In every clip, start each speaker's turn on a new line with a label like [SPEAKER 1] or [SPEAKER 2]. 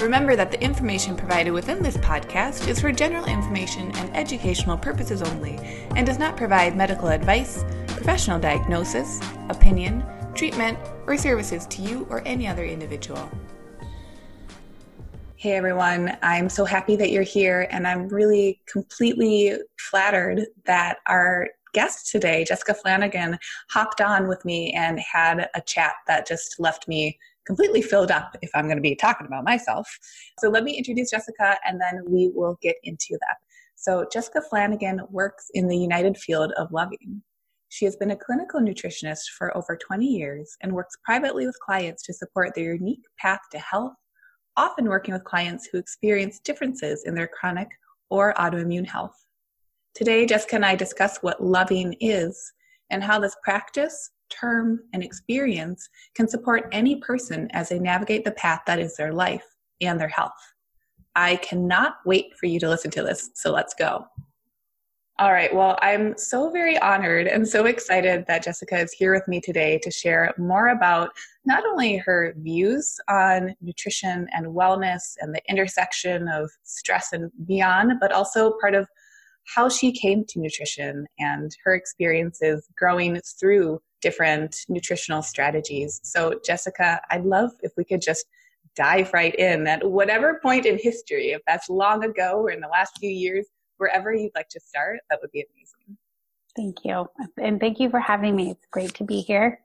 [SPEAKER 1] Remember that the information provided within this podcast is for general information and educational purposes only and does not provide medical advice, professional diagnosis, opinion, treatment, or services to you or any other individual. Hey everyone, I'm so happy that you're here, and I'm really completely flattered that our guest today, Jessica Flanagan, hopped on with me and had a chat that just left me completely filled up if I'm going to be talking about myself. So let me introduce Jessica and then we will get into that. So Jessica Flanagan works in the United Field of Loving. She has been a clinical nutritionist for over 20 years and works privately with clients to support their unique path to health, often working with clients who experience differences in their chronic or autoimmune health. Today, Jessica and I discuss what loving is and how this practice term, and experience can support any person as they navigate the path that is their life and their health. I cannot wait for you to listen to this, so let's go. All right, well, I'm so very honored and so excited that Jessica is here with me today to share more about not only her views on nutrition and wellness and the intersection of stress and beyond, but also part of how she came to nutrition and her experiences growing through different nutritional strategies. So, Jessica, I'd love if we could just dive right in at whatever point in history, if that's long ago or in the last few years, wherever you'd like to start, that would be amazing.
[SPEAKER 2] Thank you. And thank you for having me. It's great to be here.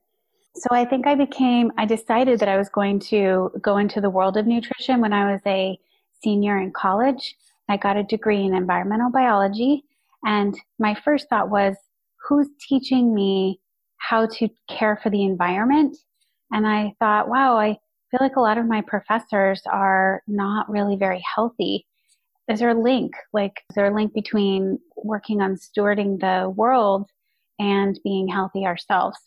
[SPEAKER 2] So I think I became, I decided that I was going to go into the world of nutrition when I was a senior in college. I got a degree in environmental biology. And my first thought was, who's teaching me how to care for the environment. And I thought, wow, I feel like a lot of my professors are not really very healthy. Is there a link? Like, is there a link between working on stewarding the world and being healthy ourselves?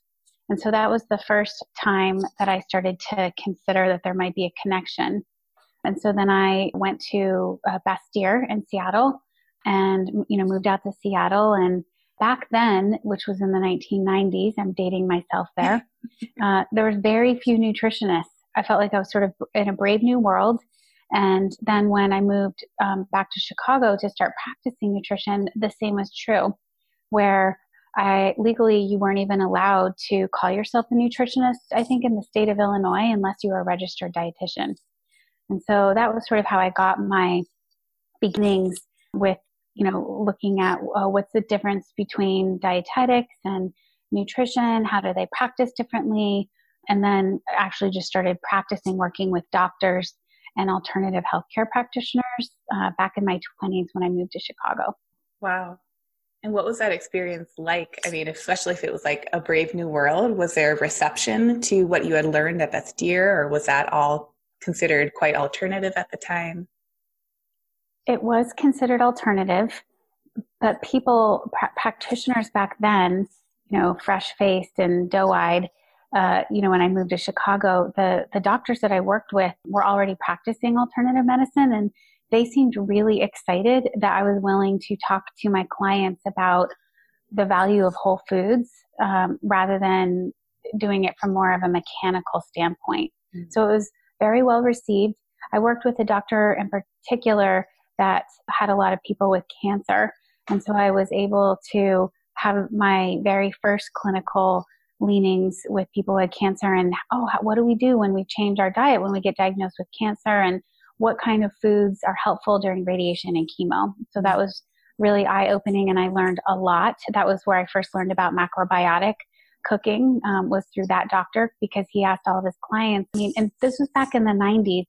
[SPEAKER 2] And so that was the first time that I started to consider that there might be a connection. And so then I went to uh, Bastyr in Seattle and, you know, moved out to Seattle and back then, which was in the 1990s, I'm dating myself there, uh, there was very few nutritionists. I felt like I was sort of in a brave new world. And then when I moved um, back to Chicago to start practicing nutrition, the same was true, where I legally you weren't even allowed to call yourself a nutritionist. I think in the state of Illinois, unless you were a registered dietitian. And so that was sort of how I got my beginnings with you know, looking at uh, what's the difference between dietetics and nutrition, how do they practice differently, and then actually just started practicing working with doctors and alternative healthcare practitioners uh, back in my 20s when I moved to Chicago.
[SPEAKER 1] Wow. And what was that experience like? I mean, especially if it was like a brave new world, was there a reception to what you had learned at Bastyr, or was that all considered quite alternative at the time?
[SPEAKER 2] It was considered alternative, but people, pr- practitioners back then, you know, fresh faced and doe eyed, uh, you know, when I moved to Chicago, the, the doctors that I worked with were already practicing alternative medicine and they seemed really excited that I was willing to talk to my clients about the value of whole foods um, rather than doing it from more of a mechanical standpoint. Mm-hmm. So it was very well received. I worked with a doctor in particular that had a lot of people with cancer. And so I was able to have my very first clinical leanings with people with cancer and oh what do we do when we change our diet when we get diagnosed with cancer and what kind of foods are helpful during radiation and chemo. So that was really eye opening and i learned a lot. That was where i first learned about macrobiotic cooking um, was through that doctor because he asked all of his clients. I mean, and this was back in the 90s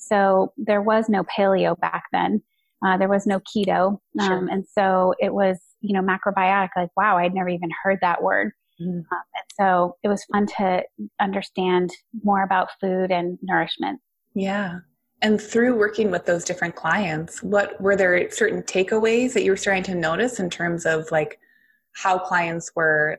[SPEAKER 2] so there was no paleo back then uh, there was no keto. Um, sure. And so it was, you know, macrobiotic, like, wow, I'd never even heard that word. Mm. Um, and so it was fun to understand more about food and nourishment.
[SPEAKER 1] Yeah. And through working with those different clients, what were there certain takeaways that you were starting to notice in terms of like how clients were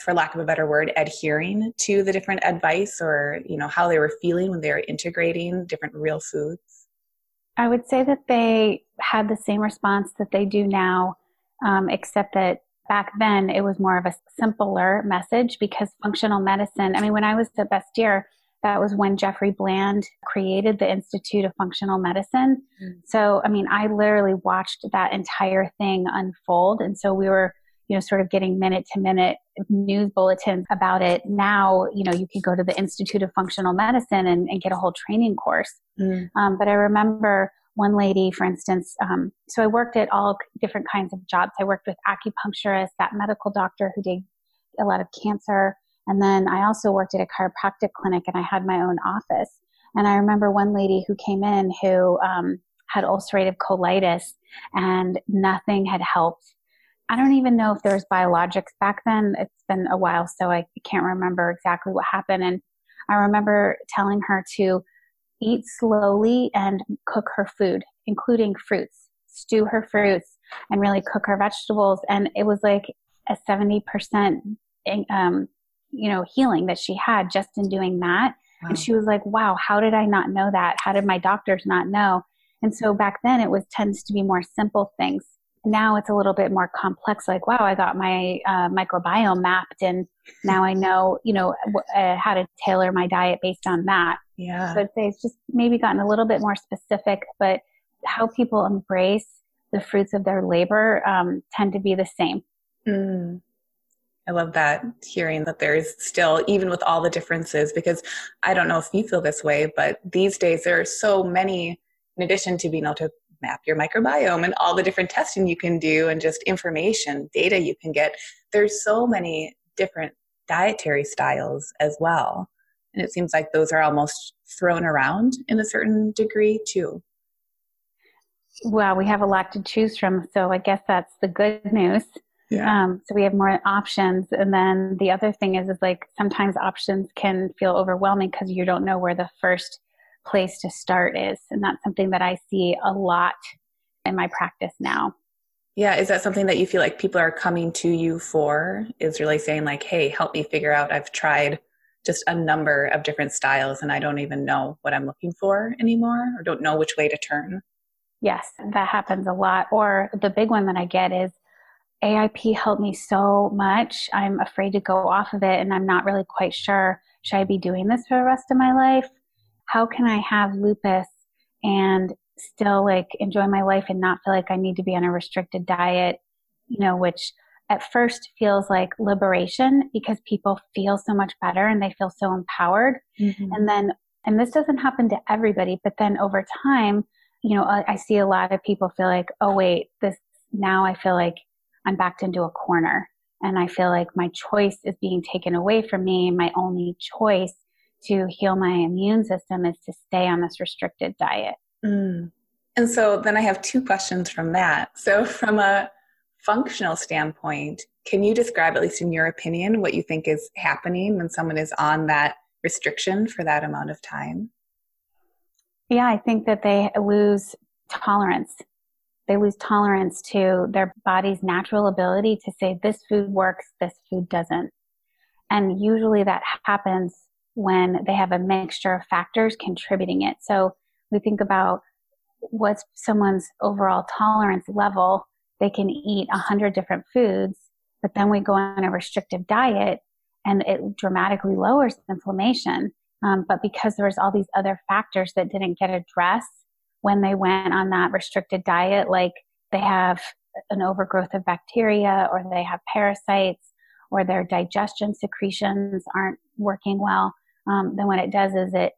[SPEAKER 1] for lack of a better word adhering to the different advice or you know how they were feeling when they were integrating different real foods
[SPEAKER 2] i would say that they had the same response that they do now um, except that back then it was more of a simpler message because functional medicine i mean when i was at bastyr that was when Jeffrey Bland created the Institute of Functional Medicine. Mm. So, I mean, I literally watched that entire thing unfold. And so we were, you know, sort of getting minute to minute news bulletins about it. Now, you know, you can go to the Institute of Functional Medicine and, and get a whole training course. Mm. Um, but I remember one lady, for instance, um, so I worked at all different kinds of jobs. I worked with acupuncturists, that medical doctor who did a lot of cancer and then I also worked at a chiropractic clinic and I had my own office. And I remember one lady who came in who um, had ulcerative colitis and nothing had helped. I don't even know if there was biologics back then. It's been a while, so I can't remember exactly what happened. And I remember telling her to eat slowly and cook her food, including fruits, stew her fruits, and really cook her vegetables. And it was like a 70% um, you know, healing that she had just in doing that. Wow. And she was like, wow, how did I not know that? How did my doctors not know? And so back then it was tends to be more simple things. Now it's a little bit more complex. Like, wow, I got my uh, microbiome mapped, and now I know, you know, uh, how to tailor my diet based on that.
[SPEAKER 1] Yeah.
[SPEAKER 2] So I'd say it's just maybe gotten a little bit more specific, but how people embrace the fruits of their labor um, tend to be the same.
[SPEAKER 1] Mm. I love that hearing that there's still, even with all the differences, because I don't know if you feel this way, but these days there are so many, in addition to being able to map your microbiome and all the different testing you can do and just information, data you can get, there's so many different dietary styles as well. And it seems like those are almost thrown around in a certain degree too.
[SPEAKER 2] Well, we have a lot to choose from, so I guess that's the good news. Yeah. Um, so we have more options. And then the other thing is, is like sometimes options can feel overwhelming because you don't know where the first place to start is. And that's something that I see a lot in my practice now.
[SPEAKER 1] Yeah. Is that something that you feel like people are coming to you for? Is really saying like, Hey, help me figure out, I've tried just a number of different styles and I don't even know what I'm looking for anymore or don't know which way to turn.
[SPEAKER 2] Yes, that happens a lot. Or the big one that I get is, AIP helped me so much. I'm afraid to go off of it and I'm not really quite sure should I be doing this for the rest of my life? How can I have lupus and still like enjoy my life and not feel like I need to be on a restricted diet, you know, which at first feels like liberation because people feel so much better and they feel so empowered. Mm-hmm. And then, and this doesn't happen to everybody, but then over time, you know, I, I see a lot of people feel like, oh, wait, this now I feel like I'm backed into a corner. And I feel like my choice is being taken away from me. My only choice to heal my immune system is to stay on this restricted diet.
[SPEAKER 1] Mm. And so then I have two questions from that. So, from a functional standpoint, can you describe, at least in your opinion, what you think is happening when someone is on that restriction for that amount of time?
[SPEAKER 2] Yeah, I think that they lose tolerance they lose tolerance to their body's natural ability to say this food works, this food doesn't. And usually that happens when they have a mixture of factors contributing it. So we think about what's someone's overall tolerance level. They can eat a hundred different foods, but then we go on a restrictive diet and it dramatically lowers inflammation. Um, but because there's all these other factors that didn't get addressed when they went on that restricted diet, like they have an overgrowth of bacteria or they have parasites or their digestion secretions aren't working well, um, then what it does is it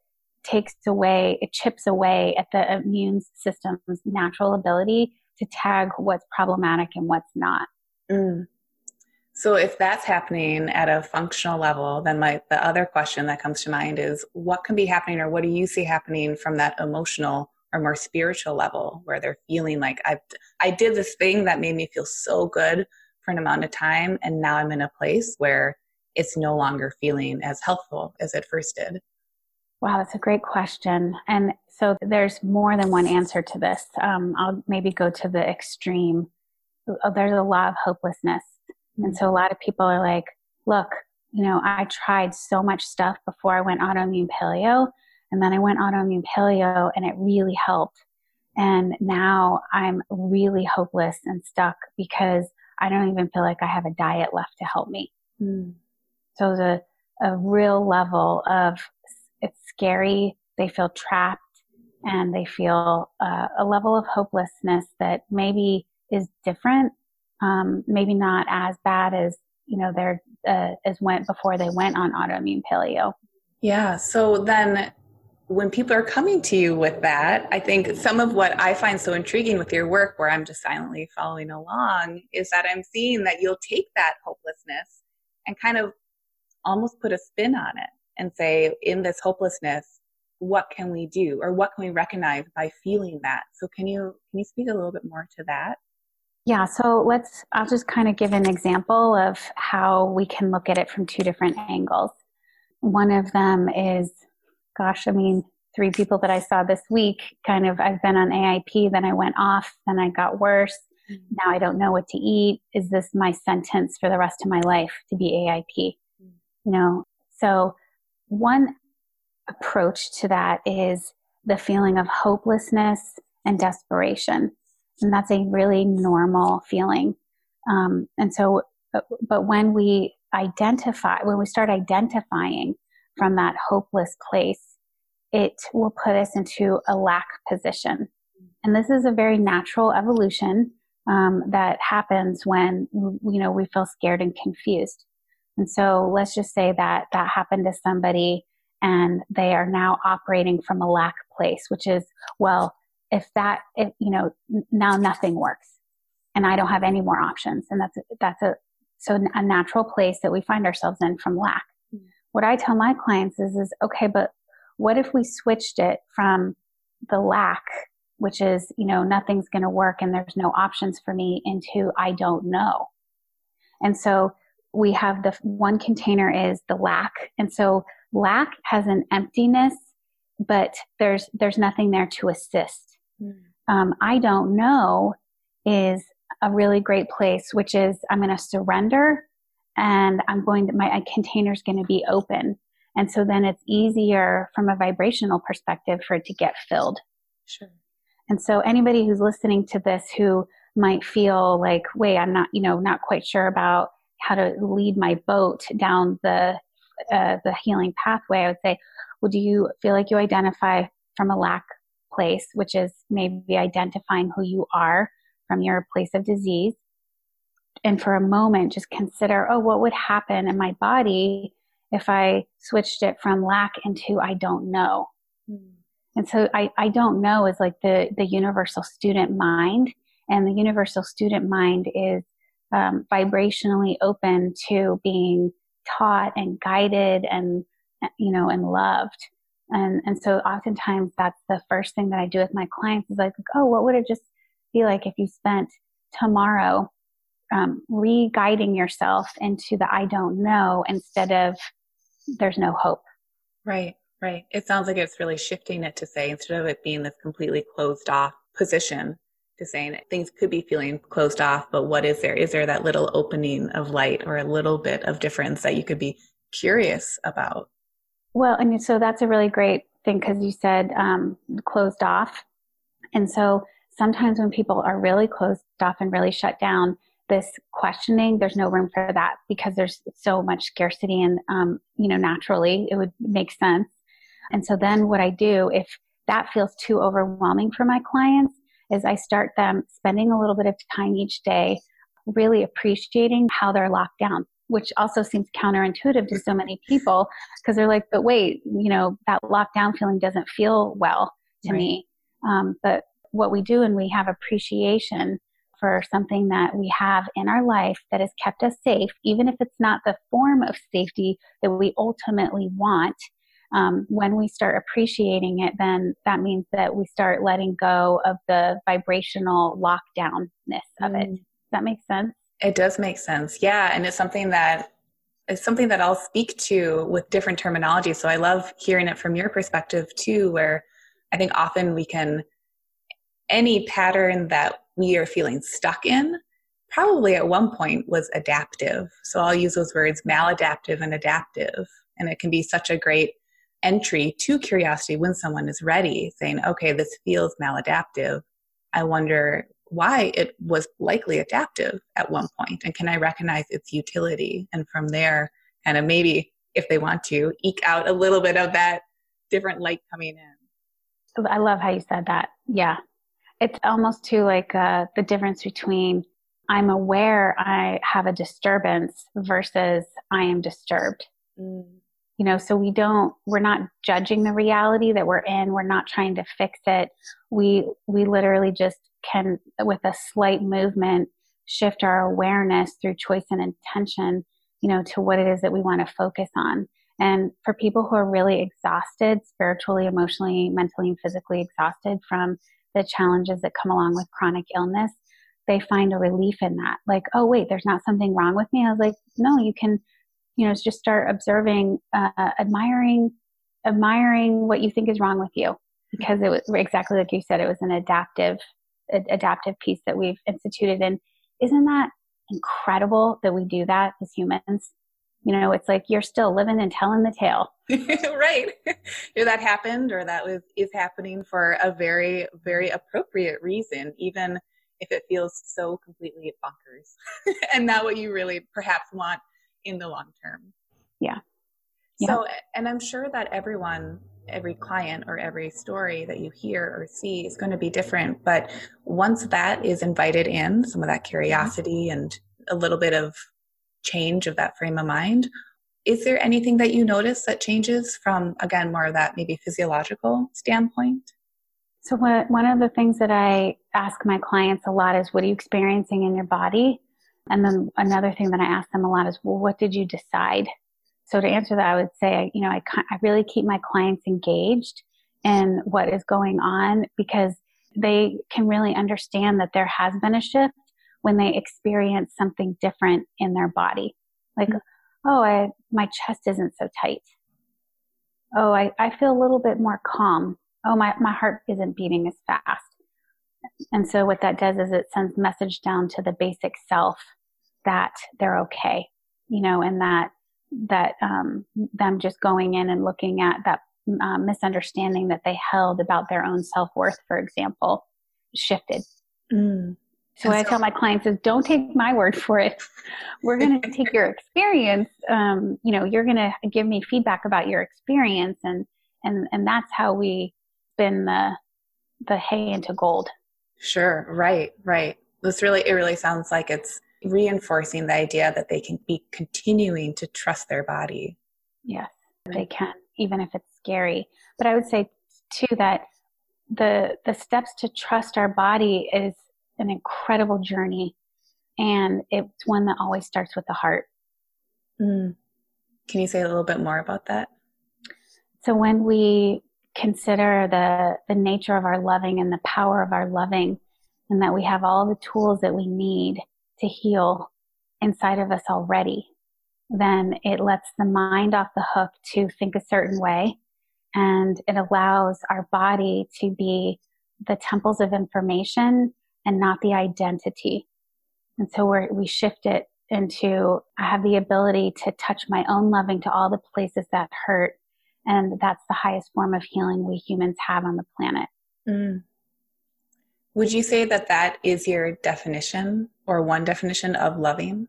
[SPEAKER 2] takes away, it chips away at the immune system's natural ability to tag what's problematic and what's not.
[SPEAKER 1] Mm. So if that's happening at a functional level, then my the other question that comes to mind is what can be happening or what do you see happening from that emotional or more spiritual level where they're feeling like I I did this thing that made me feel so good for an amount of time and now I'm in a place where it's no longer feeling as helpful as it first did.
[SPEAKER 2] Wow, that's a great question. And so there's more than one answer to this. Um, I'll maybe go to the extreme. Uh, there's a lot of hopelessness And so a lot of people are like, look, you know, I tried so much stuff before I went autoimmune paleo, and then I went autoimmune paleo and it really helped. And now I'm really hopeless and stuck because I don't even feel like I have a diet left to help me. Mm. So the a real level of it's scary. They feel trapped and they feel uh, a level of hopelessness that maybe is different, um, maybe not as bad as you know they're uh, as went before they went on autoimmune paleo.
[SPEAKER 1] Yeah. So then when people are coming to you with that, I think some of what I find so intriguing with your work, where I'm just silently following along, is that I'm seeing that you'll take that hopelessness and kind of almost put a spin on it and say, in this hopelessness, what can we do or what can we recognize by feeling that? So can you can you speak a little bit more to that?
[SPEAKER 2] Yeah, so let's I'll just kind of give an example of how we can look at it from two different angles. One of them is gosh, I mean, three people that I saw this week kind of, I've been on AIP, then I went off, then I got worse. Mm-hmm. Now I don't know what to eat. Is this my sentence for the rest of my life to be AIP? You know, so one approach to that is the feeling of hopelessness and desperation. And that's a really normal feeling. Um, and so, but, but when we identify, when we start identifying from that hopeless place, it will put us into a lack position. And this is a very natural evolution um, that happens when you know we feel scared and confused. And so let's just say that that happened to somebody and they are now operating from a lack place, which is, well, if that, if, you know, now nothing works and I don't have any more options. And that's, that's a, so a natural place that we find ourselves in from lack mm-hmm. what I tell my clients is, is okay, but what if we switched it from the lack, which is, you know, nothing's going to work and there's no options for me into I don't know. And so we have the one container is the lack. And so lack has an emptiness, but there's, there's nothing there to assist. Mm. Um, I don't know is a really great place, which is I'm going to surrender and I'm going to, my container is going to be open. And so then it's easier from a vibrational perspective for it to get filled.
[SPEAKER 1] Sure.
[SPEAKER 2] And so anybody who's listening to this who might feel like, wait, I'm not, you know, not quite sure about how to lead my boat down the, uh, the healing pathway, I would say, well, do you feel like you identify from a lack place, which is maybe identifying who you are from your place of disease? and for a moment just consider, oh, what would happen in my body if I switched it from lack into I don't know? Mm. And so I, I don't know is like the, the universal student mind. And the universal student mind is um, vibrationally open to being taught and guided and, you know, and loved. And, and so oftentimes that's the first thing that I do with my clients is like, oh, what would it just be like if you spent tomorrow um, re-guiding yourself into the I don't know instead of there's no hope.
[SPEAKER 1] Right, right. It sounds like it's really shifting it to say instead of it being this completely closed off position to saying things could be feeling closed off, but what is there? Is there that little opening of light or a little bit of difference that you could be curious about?
[SPEAKER 2] Well, and so that's a really great thing because you said um, closed off. And so sometimes when people are really closed off and really shut down, this questioning, there's no room for that because there's so much scarcity and, um, you know, naturally it would make sense. And so then what I do, if that feels too overwhelming for my clients, is I start them spending a little bit of time each day really appreciating how they're locked down, which also seems counterintuitive to so many people because they're like, but wait, you know, that lockdown feeling doesn't feel well to right. me. Um, but what we do and we have appreciation for something that we have in our life that has kept us safe, even if it's not the form of safety that we ultimately want. Um, when we start appreciating it, then that means that we start letting go of the vibrational lockdownness of mm. it. Does that make sense?
[SPEAKER 1] It does make sense. Yeah. And it's something that it's something that I'll speak to with different terminology. So I love hearing it from your perspective too, where I think often we can, any pattern that we are feeling stuck in probably at one point was adaptive. So I'll use those words maladaptive and adaptive. And it can be such a great entry to curiosity when someone is ready, saying, okay, this feels maladaptive. I wonder why it was likely adaptive at one point and can I recognize its utility? And from there, kind of maybe if they want to, eke out a little bit of that different light coming in.
[SPEAKER 2] I love how you said that. Yeah. It's almost to like uh, the difference between I'm aware I have a disturbance versus I am disturbed. Mm. You know, so we don't, we're not judging the reality that we're in. We're not trying to fix it. We, we literally just can, with a slight movement, shift our awareness through choice and intention, you know, to what it is that we want to focus on. And for people who are really exhausted, spiritually, emotionally, mentally, and physically exhausted from the challenges that come along with chronic illness, they find a relief in that. Like, oh, wait, there's not something wrong with me. I was like, no, you can, you know, is just start observing, uh, admiring, admiring what you think is wrong with you. Because it was exactly like you said, it was an adaptive, adaptive piece that we've instituted. And isn't that incredible that we do that as humans? You know, it's like you're still living and telling the tale.
[SPEAKER 1] right. Either that happened or that was is happening for a very, very appropriate reason, even if it feels so completely bonkers and not what you really perhaps want in the long term.
[SPEAKER 2] Yeah.
[SPEAKER 1] yeah. So, and I'm sure that everyone, every client or every story that you hear or see is going to be different. But once that is invited in, some of that curiosity and a little bit of change of that frame of mind, is there anything that you notice that changes from, again, more of that maybe physiological standpoint?
[SPEAKER 2] So one of the things that I ask my clients a lot is, what are you experiencing in your body? And then another thing that I ask them a lot is, well, what did you decide? So to answer that, I would say, you know, I, I really keep my clients engaged in what is going on because they can really understand that there has been a shift when they experience something different in their body. Like, mm-hmm. oh, I, my chest isn't so tight. Oh, I, I feel a little bit more calm oh, my, my heart isn't beating as fast. And so what that does is it sends message down to the basic self that they're okay, you know, and that, that, um, them just going in and looking at that uh, misunderstanding that they held about their own self worth, for example, shifted. Mm. So what I tell my clients is don't take my word for it. We're going to take your experience. Um, you know, you're going to give me feedback about your experience and, and, and that's how we spin the the hay into gold.
[SPEAKER 1] Sure, right, right. This really it really sounds like it's reinforcing the idea that they can be continuing to trust their body.
[SPEAKER 2] Yes, they can, even if it's scary. But I would say too that the the steps to trust our body is an incredible journey and it's one that always starts with the heart.
[SPEAKER 1] Mm. Can you say a little bit more about that?
[SPEAKER 2] So when we consider the, the nature of our loving and the power of our loving and that we have all the tools that we need to heal inside of us already, then it lets the mind off the hook to think a certain way and it allows our body to be the temples of information and not the identity. And so we we shift it into I have the ability to touch my own loving to all the places that hurt and that's the highest form of healing we humans have on the planet. Mm.
[SPEAKER 1] Would you say that that is your definition or one definition of loving?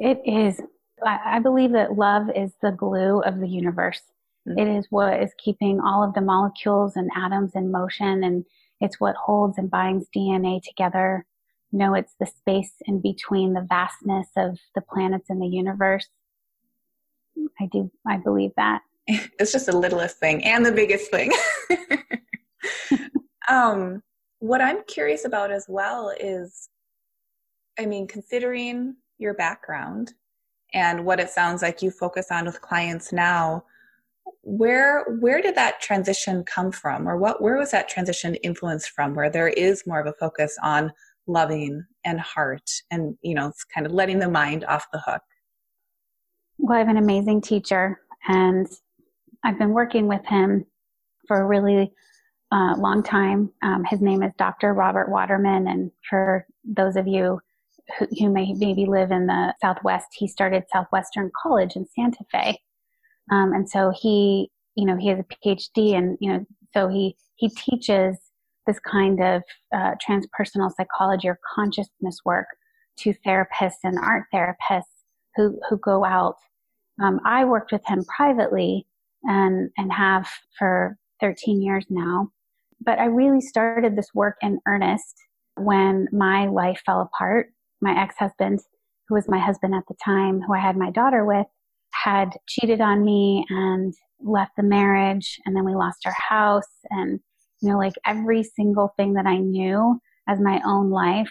[SPEAKER 2] It is. I believe that love is the glue of the universe. Mm. It is what is keeping all of the molecules and atoms in motion, and it's what holds and binds DNA together. You know, it's the space in between the vastness of the planets in the universe I do. I believe that.
[SPEAKER 1] It's just the littlest thing and the biggest thing. um, what I'm curious about as well is, I mean, considering your background and what it sounds like you focus on with clients now, where where did that transition come from, or what where was that transition influenced from? Where there is more of a focus on loving and heart, and you know, it's kind of letting the mind off the hook.
[SPEAKER 2] Well, I have an amazing teacher, and I've been working with him for really long time. Um, his name is Dr. Robert Waterman, and for those of you who, who may maybe live in the Southwest, he started Southwestern College in Santa Fe. Um, and so he, you know, he has a PhD and, you know, so he, he teaches this kind of uh, transpersonal psychology or consciousness work to therapists and art therapists who, who go out. Um, I worked with him privately and, and have for 13 years now. But I really started this work in earnest when my life fell apart. My ex-husband, who was my husband at the time, who I had my daughter with, had cheated on me and left the marriage and then we lost our house and you know like every single thing that I knew as my own life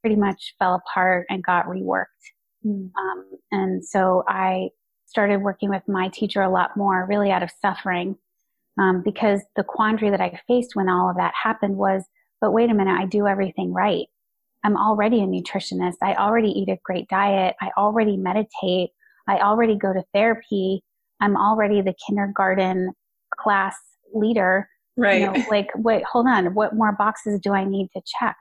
[SPEAKER 2] pretty much fell apart and got reworked. Mm. Um, and so I started working with my teacher a lot more, really out of suffering, um, because the quandary that I faced when all of that happened was, but wait a minute, I do everything right. I'm already a nutritionist. I already eat a great diet. I already meditate. I already go to therapy. I'm already the kindergarten class leader.
[SPEAKER 1] Right.
[SPEAKER 2] You know, like, wait, hold on. What more boxes do I need to check?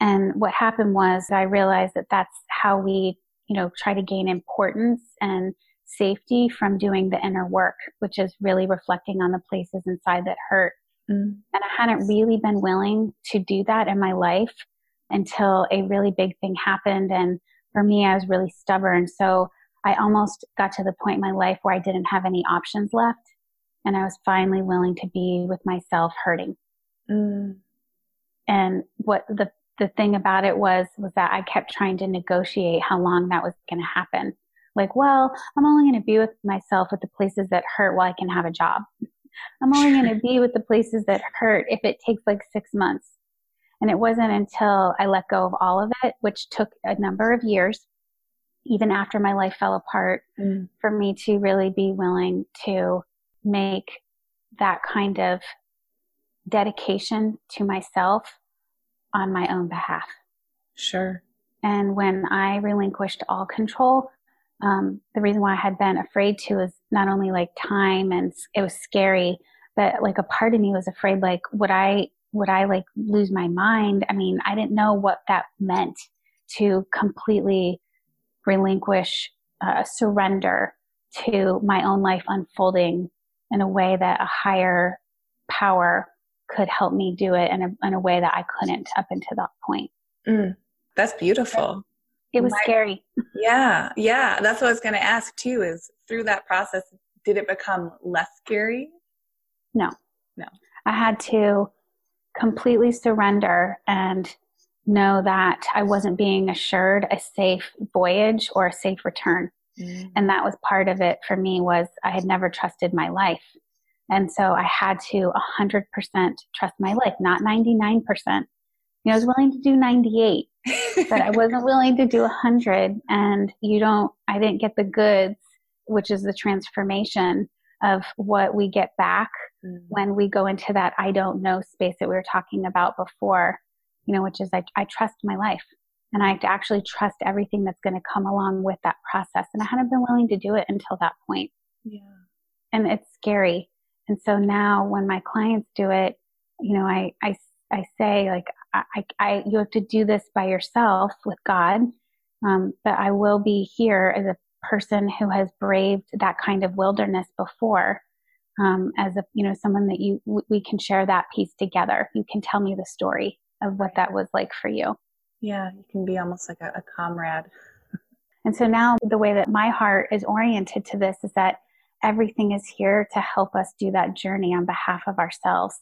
[SPEAKER 2] And what happened was I realized that that's how we, you know, try to gain importance and safety from doing the inner work, which is really reflecting on the places inside that hurt. Mm. And I hadn't really been willing to do that in my life until a really big thing happened. And for me, I was really stubborn. So I almost got to the point in my life where I didn't have any options left. And I was finally willing to be with myself hurting. Mm. And what the, the thing about it was, was that I kept trying to negotiate how long that was going to happen. Like, well, I'm only going to be with myself with the places that hurt while I can have a job. I'm only going to be with the places that hurt if it takes like six months. And it wasn't until I let go of all of it, which took a number of years, even after my life fell apart, mm. for me to really be willing to make that kind of dedication to myself on my own behalf.
[SPEAKER 1] Sure.
[SPEAKER 2] And when I relinquished all control, um, the reason why I had been afraid to is not only like time and it was scary, but like a part of me was afraid, like, would I, would I like lose my mind? I mean, I didn't know what that meant to completely relinquish, uh, surrender to my own life unfolding in a way that a higher power could help me do it in a, in a way that I couldn't up until that point.
[SPEAKER 1] Mm, that's beautiful.
[SPEAKER 2] It was My, scary.
[SPEAKER 1] Yeah, yeah. That's what I was going to ask too. Is through that process, did it become less scary?
[SPEAKER 2] No,
[SPEAKER 1] no.
[SPEAKER 2] I had to completely surrender and know that I wasn't being assured a safe voyage or a safe return. Mm. And that was part of it for me was I had never trusted my life. And so I had to 100% trust my life, not 99%. You know, I was willing to do 98, but I wasn't willing to do 100. And you don't, I didn't get the goods, which is the transformation of what we get back mm. when we go into that I don't know space that we were talking about before, you know, which is I, I trust my life and I have to actually trust everything that's going to come along with that process. And I hadn't been willing to do it until that point.
[SPEAKER 1] Yeah.
[SPEAKER 2] And it's scary. And so now when my clients do it, you know, I, I, I say like, I, I, you have to do this by yourself with God. Um, but I will be here as a person who has braved that kind of wilderness before. Um, as a, you know, someone that you, we can share that piece together. You can tell me the story of what that was like for you.
[SPEAKER 1] Yeah, you can be almost like a, a comrade.
[SPEAKER 2] and so now the way that my heart is oriented to this is that everything is here to help us do that journey on behalf of ourselves.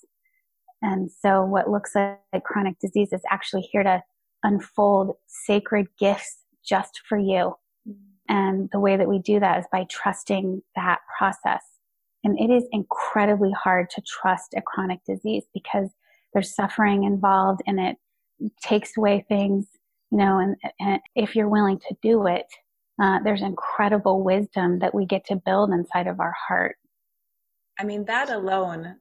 [SPEAKER 2] And so what looks like chronic disease is actually here to unfold sacred gifts just for you. And the way that we do that is by trusting that process. And it is incredibly hard to trust a chronic disease because there's suffering involved and it takes away things, you know, and, and if you're willing to do it, uh, there's incredible wisdom that we get to build inside of our heart.
[SPEAKER 1] I mean, that alone,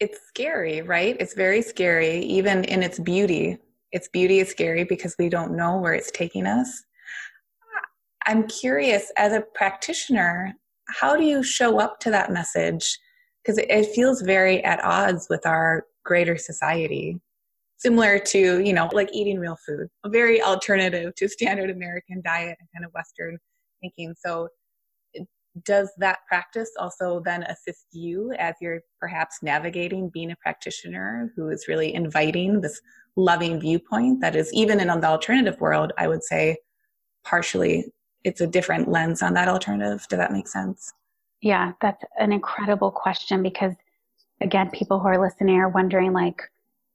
[SPEAKER 1] it's scary, right? It's very scary, even in its beauty. Its beauty is scary because we don't know where it's taking us. I'm curious, as a practitioner, how do you show up to that message? Because it feels very at odds with our greater society. similar to, you know, like eating real food, a very alternative to standard American diet and kind of Western thinking. So, does that practice also then assist you as you're perhaps navigating being a practitioner who is really inviting this loving viewpoint that is even in the alternative world, I would say partially it's a different lens on that alternative. Does that make sense?
[SPEAKER 2] Yeah, that's an incredible question because again, people who are listening are wondering like,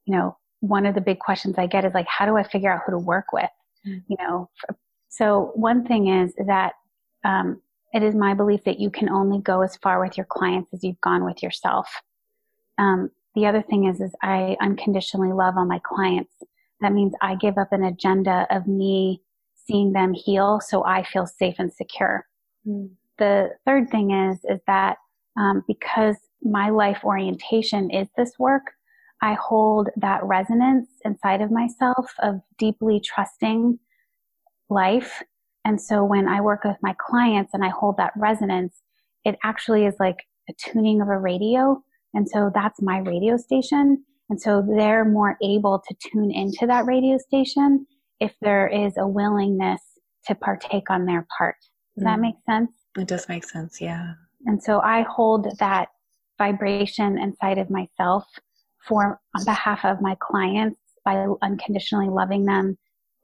[SPEAKER 2] you know, one of the big questions I get is like, how do I figure out who to work with? Mm-hmm. You know, so one thing is that um, it is my belief that you can only go as far with your clients as you've gone with yourself. Um, the other thing is, is I unconditionally love all my clients. That means I give up an agenda of me seeing them heal so I feel safe and secure. Mm. The third thing is, is that um, because my life orientation is this work, I hold that resonance inside of myself of deeply trusting life. And so when I work with my clients and I hold that resonance, it actually is like a tuning of a radio. And so that's my radio station. And so they're more able to tune into that radio station if there is a willingness to partake on their part. Does mm. that make sense?
[SPEAKER 1] It does make sense, yeah.
[SPEAKER 2] And so I hold that vibration inside of myself for on behalf of my clients by unconditionally loving them,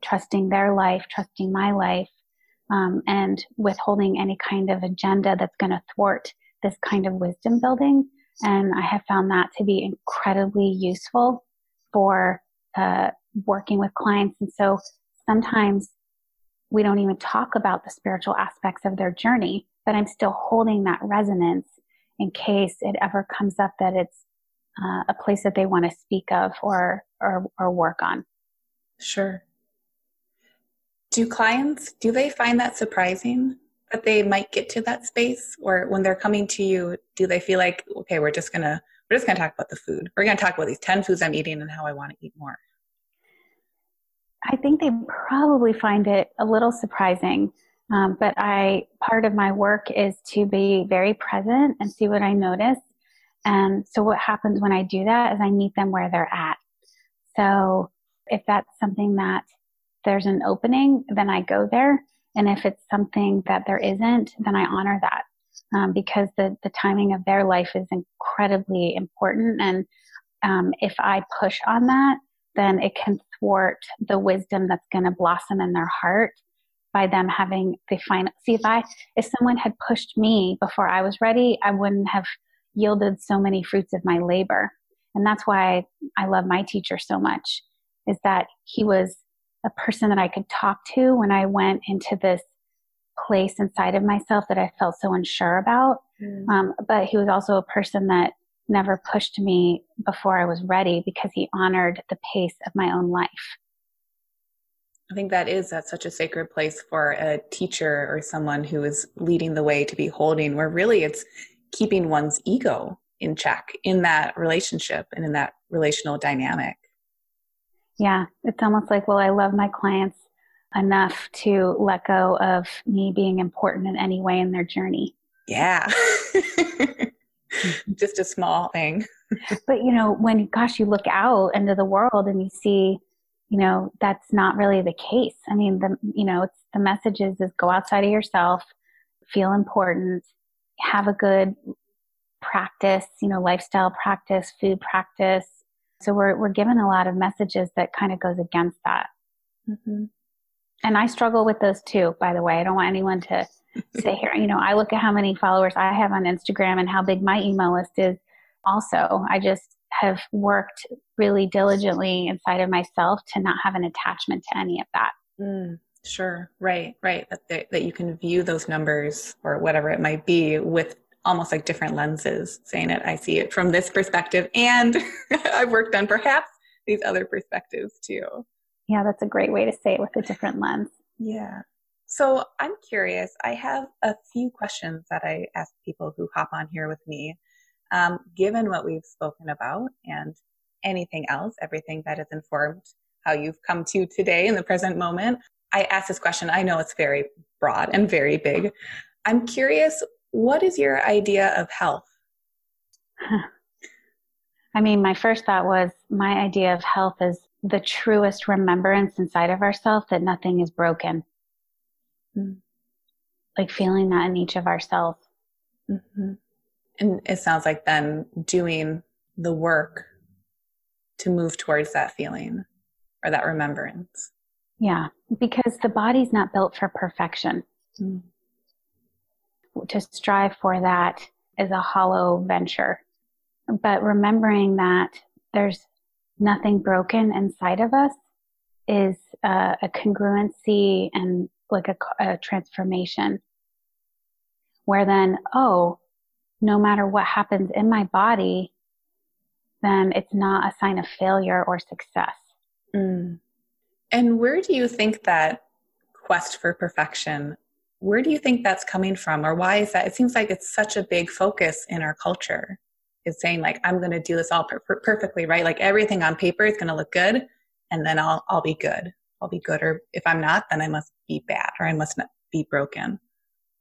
[SPEAKER 2] trusting their life, trusting my life, um, and withholding any kind of agenda that's going to thwart this kind of wisdom building. And I have found that to be incredibly useful for uh, working with clients. And so sometimes we don't even talk about the spiritual aspects of their journey, but I'm still holding that resonance in case it ever comes up that it's uh, a place that they want to speak of or, or, or work on.
[SPEAKER 1] Sure. Do clients, do they find that surprising that they might get to that space? Or when they're coming to you, do they feel like, okay, we're just to, we're just to talk about the food. We're to talk about these 10 foods I'm eating and how I want to eat more.
[SPEAKER 2] I think they probably find it a little surprising. Um, but I, part of my work is to be very present and see what I notice and so what happens when I do that is I meet them where they're at. So if that's something that there's an opening, then I go there. And if it's something that there isn't, then I honor that. Um, because the, the timing of their life is incredibly important. And um, if I push on that, then it can thwart the wisdom that's going to blossom in their heart by them having the final. See, if I, if someone had pushed me before I was ready, I wouldn't have yielded so many fruits of my labor. And that's why I love my teacher so much is that he was a person that I could talk to when I went into this place inside of myself that I felt so unsure about. Mm. Um, but he was also a person that never pushed me before I was ready because he honored the pace of my own life.
[SPEAKER 1] I think that is that's such a sacred place for a teacher or someone who is leading the way to be holding where really it's keeping one's ego in check in that relationship and in that relational dynamic.
[SPEAKER 2] Yeah, it's almost like, well, I love my clients enough to let go of me being important in any way in their journey.
[SPEAKER 1] Yeah. Just a small thing.
[SPEAKER 2] but, you know, when, gosh, you look out into the world and you see, you know, that's not really the case. I mean, the, you know, it's the messages is go outside of yourself, feel important, have a good practice, you know, lifestyle practice, food practice. So we're we're given a lot of messages that kind of goes against that. Mm-hmm. And I struggle with those too, by the way. I don't want anyone to say here, you know, I look at how many followers I have on Instagram and how big my email list is. Also, I just have worked really diligently inside of myself to not have an attachment to any of that.
[SPEAKER 1] Mm. Sure. Right. Right. That that you can view those numbers or whatever it might be with almost like different lenses, saying it. I see it from this perspective, and I've worked on perhaps these other perspectives too.
[SPEAKER 2] Yeah, that's a great way to say it with a different lens.
[SPEAKER 1] Yeah. So I'm curious. I have a few questions that I ask people who hop on here with me. Um, given what we've spoken about and anything else, everything that has informed how you've come to today in the present moment, I ask this question. I know it's very broad and very big. I'm curious, what is your idea of health?
[SPEAKER 2] I mean, my first thought was my idea of health is the truest remembrance inside of ourselves that nothing is broken. Mm. Like feeling that in each of ourselves.
[SPEAKER 1] Mm-hmm. And it sounds like then doing the work to move towards that feeling or that remembrance.
[SPEAKER 2] Yeah, because the body's not built for perfection. Mm. To strive for that is a hollow venture. But remembering that there's nothing broken inside of us is uh, a congruency and like a, a transformation where then, oh, no matter what happens in my body, then it's not a sign of failure or success. Mm.
[SPEAKER 1] And where do you think that quest for perfection, where do you think that's coming from? Or why is that? It seems like it's such a big focus in our culture is saying like, I'm going to do this all per- per- perfectly, right? Like everything on paper is going to look good and then I'll, I'll be good. I'll be good. Or if I'm not, then I must be bad or I must be broken.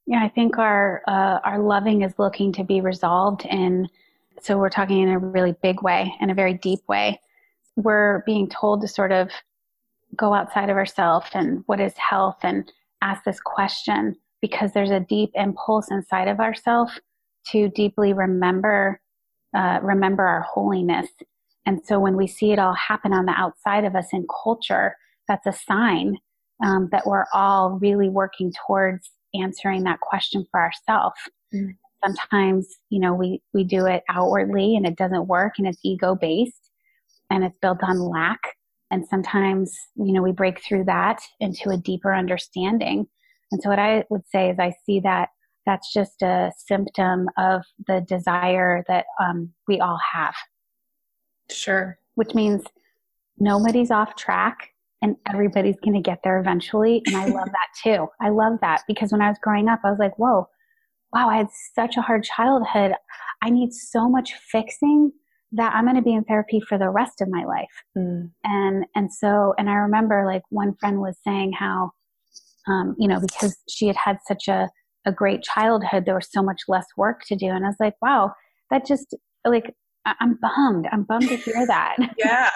[SPEAKER 2] Yeah, I think our uh, our loving is looking to be resolved and So we're talking in a really big way, in a very deep way. We're being told to sort of go outside of ourselves and what is health and ask this question because there's a deep impulse inside of ourselves to deeply remember uh, remember our holiness. And so when we see it all happen on the outside of us in culture, that's a sign um, that we're all really working towards answering that question for ourselves. Mm. Sometimes, you know, we, we do it outwardly and it doesn't work and it's ego based and it's built on lack. And sometimes, you know, we break through that into a deeper understanding. And so what I would say is I see that that's just a symptom of the desire that um, we all have.
[SPEAKER 1] Sure.
[SPEAKER 2] Which means nobody's off track and everybody's going to get there eventually. And I love that too. I love that because when I was growing up, I was like, whoa, wow, I had such a hard childhood. I need so much fixing that I'm going to be in therapy for the rest of my life. Mm. And, and so, and I remember like one friend was saying how, um, you know, because she had had such a, a great childhood, there was so much less work to do. And I was like, wow, that just like I'm bummed. I'm bummed to hear that.
[SPEAKER 1] Yeah.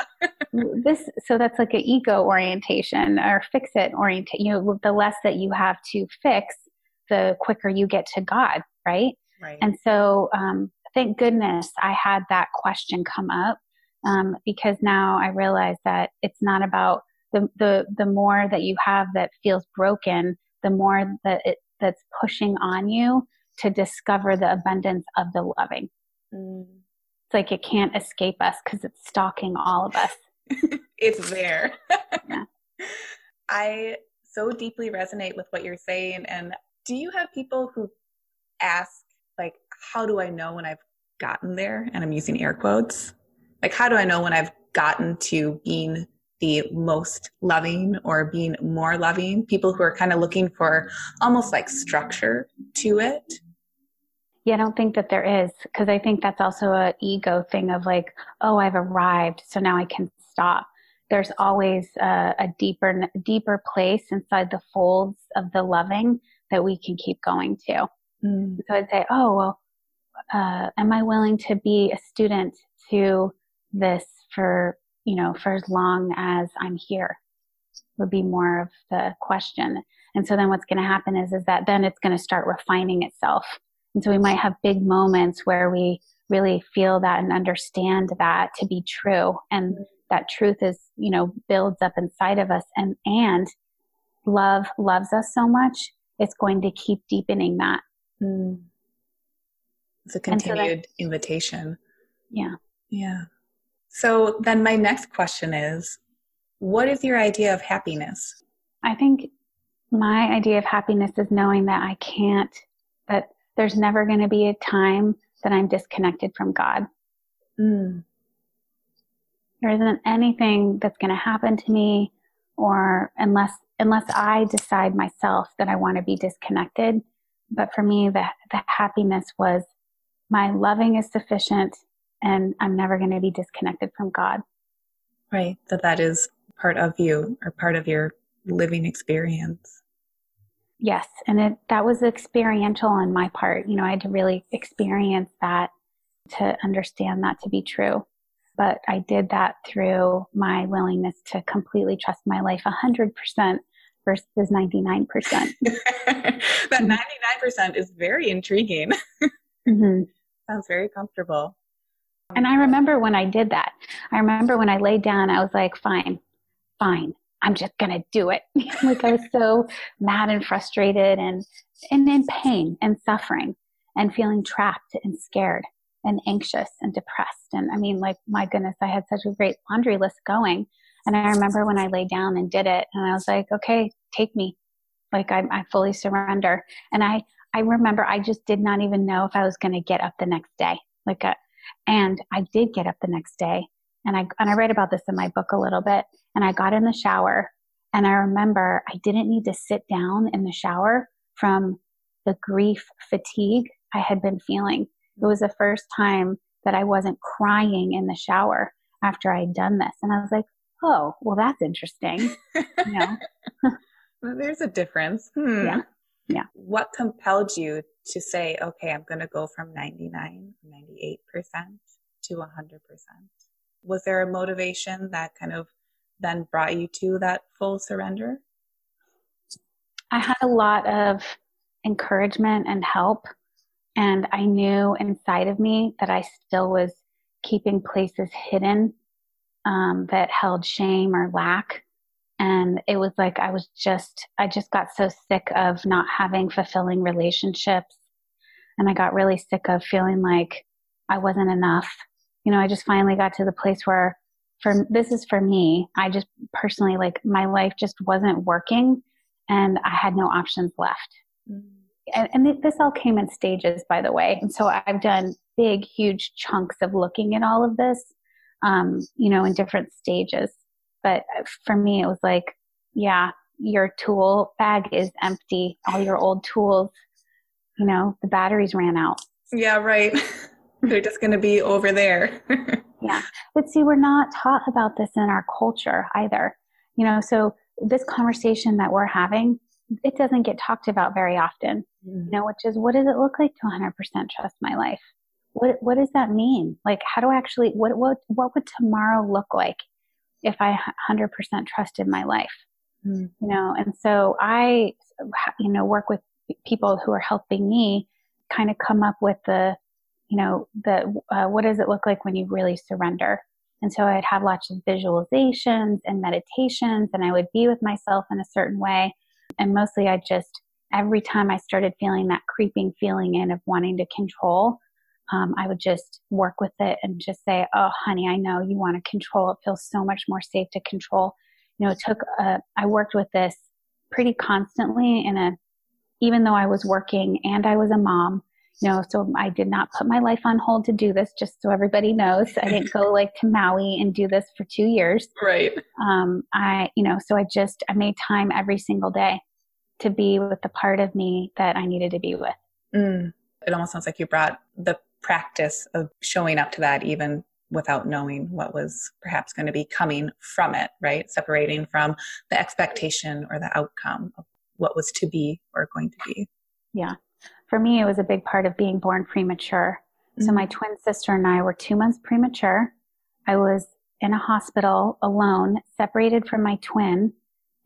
[SPEAKER 2] this so that's like an ego orientation or fix it orientation. You know, the less that you have to fix, the quicker you get to God, right?
[SPEAKER 1] Right.
[SPEAKER 2] And so, um, thank goodness I had that question come up um, because now I realize that it's not about the the the more that you have that feels broken, the more that it that's pushing on you to discover the abundance of the loving. Mm like it can't escape us because it's stalking all of us.
[SPEAKER 1] it's there. yeah. I so deeply resonate with what you're saying. And do you have people who ask, like, how do I know when I've gotten there? And I'm using air quotes. Like, how do I know when I've gotten to being the most loving or being more loving? People who are kind of looking for almost like structure to it
[SPEAKER 2] yeah, I don't think that there is because I think that's also a ego thing of like, oh, I've arrived, so now I can stop. There's always a, a deeper, deeper place inside the folds of the loving that we can keep going to. Mm. So I'd say, oh, well, uh, am I willing to be a student to this for, you know, for as long as I'm here? Would be more of the question. And so then what's going to happen is, is that then it's going to start refining itself and so we might have big moments where we really feel that and understand that to be true. And that truth is, you know, builds up inside of us and, and love loves us so much. It's going to keep deepening that. Mm.
[SPEAKER 1] It's a continued so that, invitation.
[SPEAKER 2] Yeah.
[SPEAKER 1] Yeah. So then my next question is, what is your idea of happiness?
[SPEAKER 2] I think my idea of happiness is knowing that I can't, that there's never going to be a time that I'm disconnected from God. Mm. There isn't anything that's going to happen to me or unless unless I decide myself that I want to be disconnected. But for me, the, the happiness was my loving is sufficient and I'm never going to be disconnected from God.
[SPEAKER 1] Right. That that is part of you or part of your living experience.
[SPEAKER 2] Yes, and it, that was experiential on my part. You know, I had to really experience that to understand that to be true. But I did that through my willingness to completely trust my life 100% versus 99%.
[SPEAKER 1] that 99% is very intriguing. mm-hmm. Sounds very comfortable.
[SPEAKER 2] And I remember when I did that. I remember when I laid down, I was like, fine, fine. I'm just to do it. like I was so mad and frustrated and, and in pain and suffering and feeling trapped and scared and anxious and depressed. And I mean, like, my goodness, I had such a great laundry list going. And I remember when I lay down and did it and I was like, okay, take me. Like I, I fully surrender. And I, I remember I just did not even know if I was going to get up the next day. Like, a, uh, and I did get up the next day and I, and I write about this in my book a little bit and I got in the shower and I remember I didn't need to sit down in the shower from the grief fatigue I had been feeling. It was the first time that I wasn't crying in the shower after I'd done this. And I was like, oh, well, that's interesting. you know?
[SPEAKER 1] there's a difference. Hmm.
[SPEAKER 2] Yeah. Yeah.
[SPEAKER 1] What compelled you to say, okay, I'm going to go from 99, 98% to 100%? Was there a motivation that kind of then brought you to that full surrender?
[SPEAKER 2] I had a lot of encouragement and help. And I knew inside of me that I still was keeping places hidden um, that held shame or lack. And it was like I was just, I just got so sick of not having fulfilling relationships. And I got really sick of feeling like I wasn't enough. You know, I just finally got to the place where for this is for me. I just personally like my life just wasn't working and I had no options left. Mm. And, and this all came in stages, by the way. And so I've done big, huge chunks of looking at all of this, um, you know, in different stages. But for me, it was like, yeah, your tool bag is empty. All your old tools, you know, the batteries ran out.
[SPEAKER 1] Yeah, right. They're just going to be over there.
[SPEAKER 2] yeah. But see, we're not taught about this in our culture either. You know, so this conversation that we're having, it doesn't get talked about very often. Mm-hmm. You know, which is what does it look like to 100% trust my life? What what does that mean? Like, how do I actually what what what would tomorrow look like if I 100% trusted my life? Mm-hmm. You know, and so I, you know, work with people who are helping me kind of come up with the you know, the uh, what does it look like when you really surrender? And so I'd have lots of visualizations and meditations, and I would be with myself in a certain way. And mostly, I just every time I started feeling that creeping feeling in of wanting to control, um, I would just work with it and just say, "Oh, honey, I know you want to control. It feels so much more safe to control." You know, it took. Uh, I worked with this pretty constantly in a, even though I was working and I was a mom you know, so I did not put my life on hold to do this, just so everybody knows. I didn't go like to Maui and do this for two years.
[SPEAKER 1] Right.
[SPEAKER 2] Um, I, you know, so I just, I made time every single day to be with the part of me that I needed to be with.
[SPEAKER 1] Mm. It almost sounds like you brought the practice of showing up to that even without knowing what was perhaps going to be coming from it, right? Separating from the expectation or the outcome of what was to be or going to be.
[SPEAKER 2] Yeah for me, it was a big part of being born premature. Mm-hmm. So my twin sister and I were two months premature. I was in a hospital alone, separated from my twin,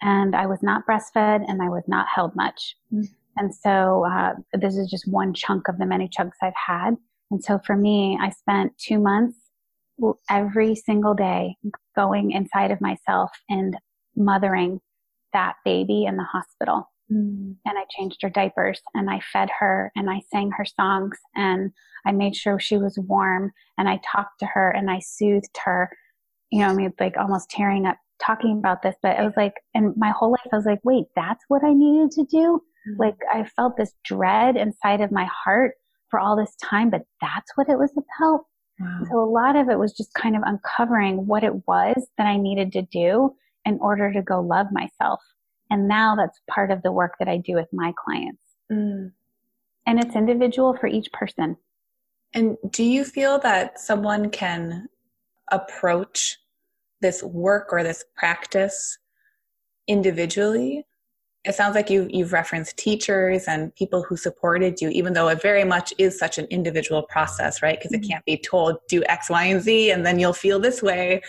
[SPEAKER 2] and I was not breastfed and I was not held much. Mm-hmm. And so uh, this is just one chunk of the many chunks I've had. And so for me, I spent two months every single day going inside of myself and mothering that baby in the hospital. Mm. And I changed her diapers and I fed her and I sang her songs and I made sure she was warm and I talked to her and I soothed her. You know, I mean, like almost tearing up talking about this, but it was like, and my whole life I was like, wait, that's what I needed to do? Mm. Like I felt this dread inside of my heart for all this time, but that's what it was about. Wow. So a lot of it was just kind of uncovering what it was that I needed to do in order to go love myself. And now that's part of the work that I do with my clients. Mm. And it's individual for each person.
[SPEAKER 1] And do you feel that someone can approach this work or this practice individually it sounds like you you've referenced teachers and people who supported you even though it very much is such an individual process right because mm-hmm. it can't be told do x y and z and then you'll feel this way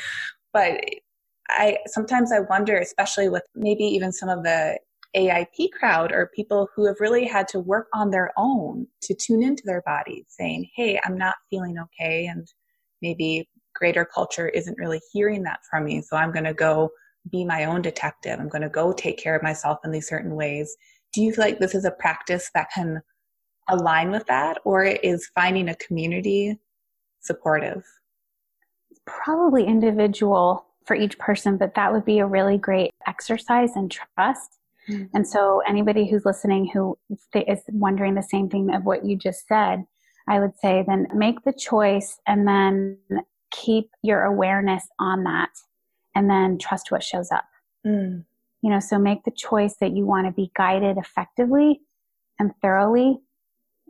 [SPEAKER 1] but i sometimes i wonder especially with maybe even some of the AIP crowd or people who have really had to work on their own to tune into their bodies saying hey i'm not feeling okay and maybe greater culture isn't really hearing that from me so i'm going to go be my own detective. I'm going to go take care of myself in these certain ways. Do you feel like this is a practice that can align with that, or is finding a community supportive?
[SPEAKER 2] Probably individual for each person, but that would be a really great exercise in trust. Mm-hmm. And so, anybody who's listening who is wondering the same thing of what you just said, I would say then make the choice and then keep your awareness on that and then trust what shows up. Mm. You know, so make the choice that you want to be guided effectively and thoroughly,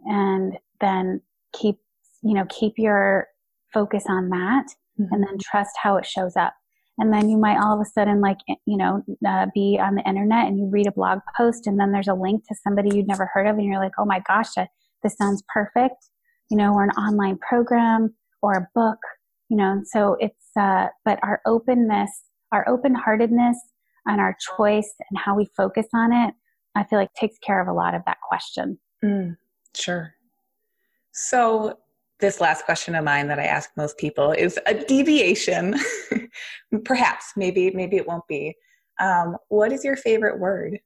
[SPEAKER 2] and then keep, you know, keep your focus on that mm-hmm. and then trust how it shows up. And then you might all of a sudden, like, you know, uh, be on the internet and you read a blog post and then there's a link to somebody you'd never heard of and you're like, oh my gosh, this sounds perfect. You know, or an online program or a book you know, and so it's, uh, but our openness, our open heartedness and our choice and how we focus on it, I feel like takes care of a lot of that question.
[SPEAKER 1] Mm, sure. So, this last question of mine that I ask most people is a deviation. Perhaps, maybe, maybe it won't be. Um, what is your favorite word?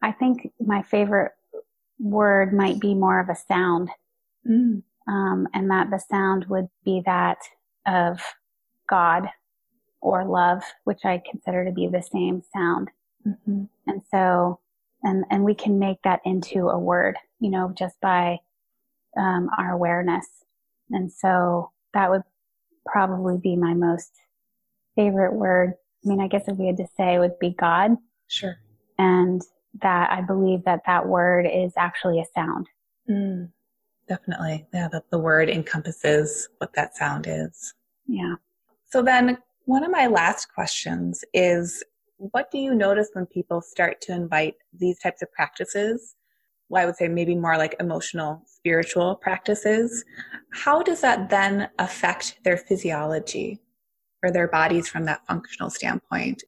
[SPEAKER 2] I think my favorite word might be more of a sound. Mm um, and that the sound would be that of God or love, which I consider to be the same sound. Mm-hmm. And so, and and we can make that into a word, you know, just by um, our awareness. And so that would probably be my most favorite word. I mean, I guess if we had to say, it would be God.
[SPEAKER 1] Sure.
[SPEAKER 2] And that I believe that that word is actually a sound.
[SPEAKER 1] Mm. Definitely. Yeah, that the word encompasses what that sound is.
[SPEAKER 2] Yeah.
[SPEAKER 1] So then one of my last questions is what do you notice when people start to invite these types of practices? Well, I would say maybe more like emotional, spiritual practices. How does that then affect their physiology or their bodies from that functional standpoint?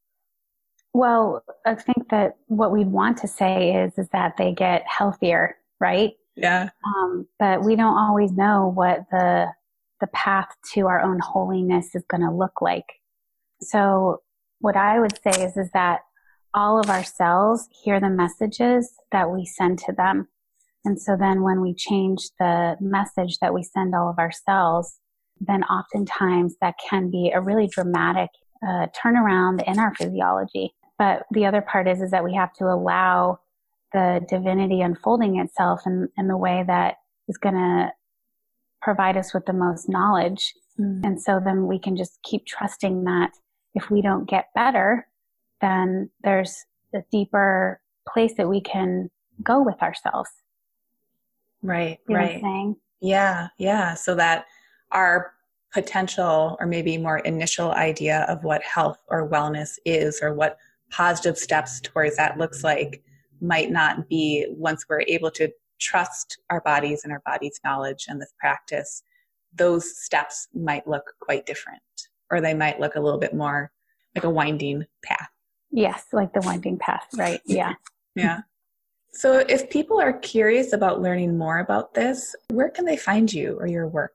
[SPEAKER 2] Well, I think that what we'd want to say is is that they get healthier, right?
[SPEAKER 1] Yeah.
[SPEAKER 2] Um, but we don't always know what the the path to our own holiness is going to look like. So what I would say is is that all of our cells hear the messages that we send to them. And so then when we change the message that we send all of our cells, then oftentimes that can be a really dramatic uh, turnaround in our physiology. But the other part is, is that we have to allow the divinity unfolding itself in, in the way that is going to provide us with the most knowledge. Mm. And so then we can just keep trusting that if we don't get better, then there's a deeper place that we can go with ourselves.
[SPEAKER 1] Right, you right. Yeah, yeah. So that our potential or maybe more initial idea of what health or wellness is or what positive steps towards that looks like might not be once we're able to trust our bodies and our body's knowledge and this practice, those steps might look quite different, or they might look a little bit more like a winding path.
[SPEAKER 2] Yes, like the winding path, right? Yeah.
[SPEAKER 1] yeah. So, if people are curious about learning more about this, where can they find you or your work?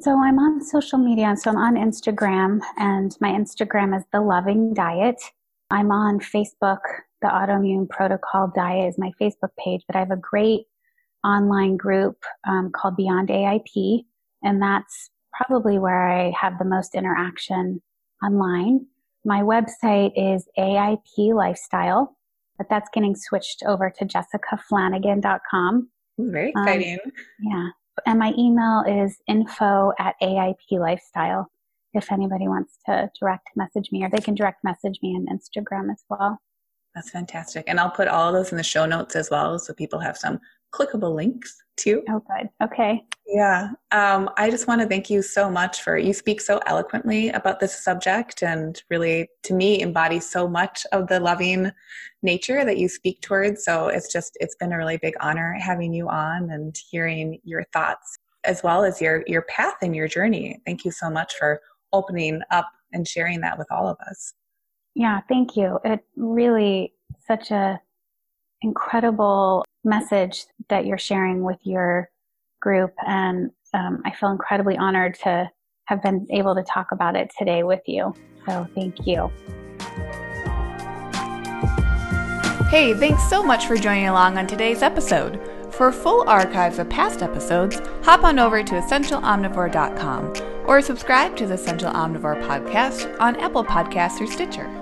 [SPEAKER 2] So, I'm on social media. So, I'm on Instagram, and my Instagram is The Loving Diet. I'm on Facebook the autoimmune protocol diet is my Facebook page, but I have a great online group um, called Beyond AIP, and that's probably where I have the most interaction online. My website is AIP Lifestyle, but that's getting switched over to jessicaflanigan.com.
[SPEAKER 1] Very um, exciting. Um,
[SPEAKER 2] yeah. And my email is info at AIP Lifestyle if anybody wants to direct message me, or they can direct message me on Instagram as well.
[SPEAKER 1] That's fantastic. And I'll put all those in the show notes as well so people have some clickable links too.
[SPEAKER 2] Oh, good. Okay.
[SPEAKER 1] Yeah. Um, I just want to thank you so much for you speak so eloquently about this subject and really, to me, embody so much of the loving nature that you speak towards. So it's just, it's been a really big honor having you on and hearing your thoughts as well as your, your path and your journey. Thank you so much for opening up and sharing that with all of us.
[SPEAKER 2] Yeah, thank you. It really such a incredible message that you're sharing with your group. And um, I feel incredibly honored to have been able to talk about it today with you. So thank you.
[SPEAKER 3] Hey, thanks so much for joining along on today's episode. For full archives of past episodes, hop on over to essentialomnivore.com or subscribe to the Essential Omnivore podcast on Apple Podcasts or Stitcher.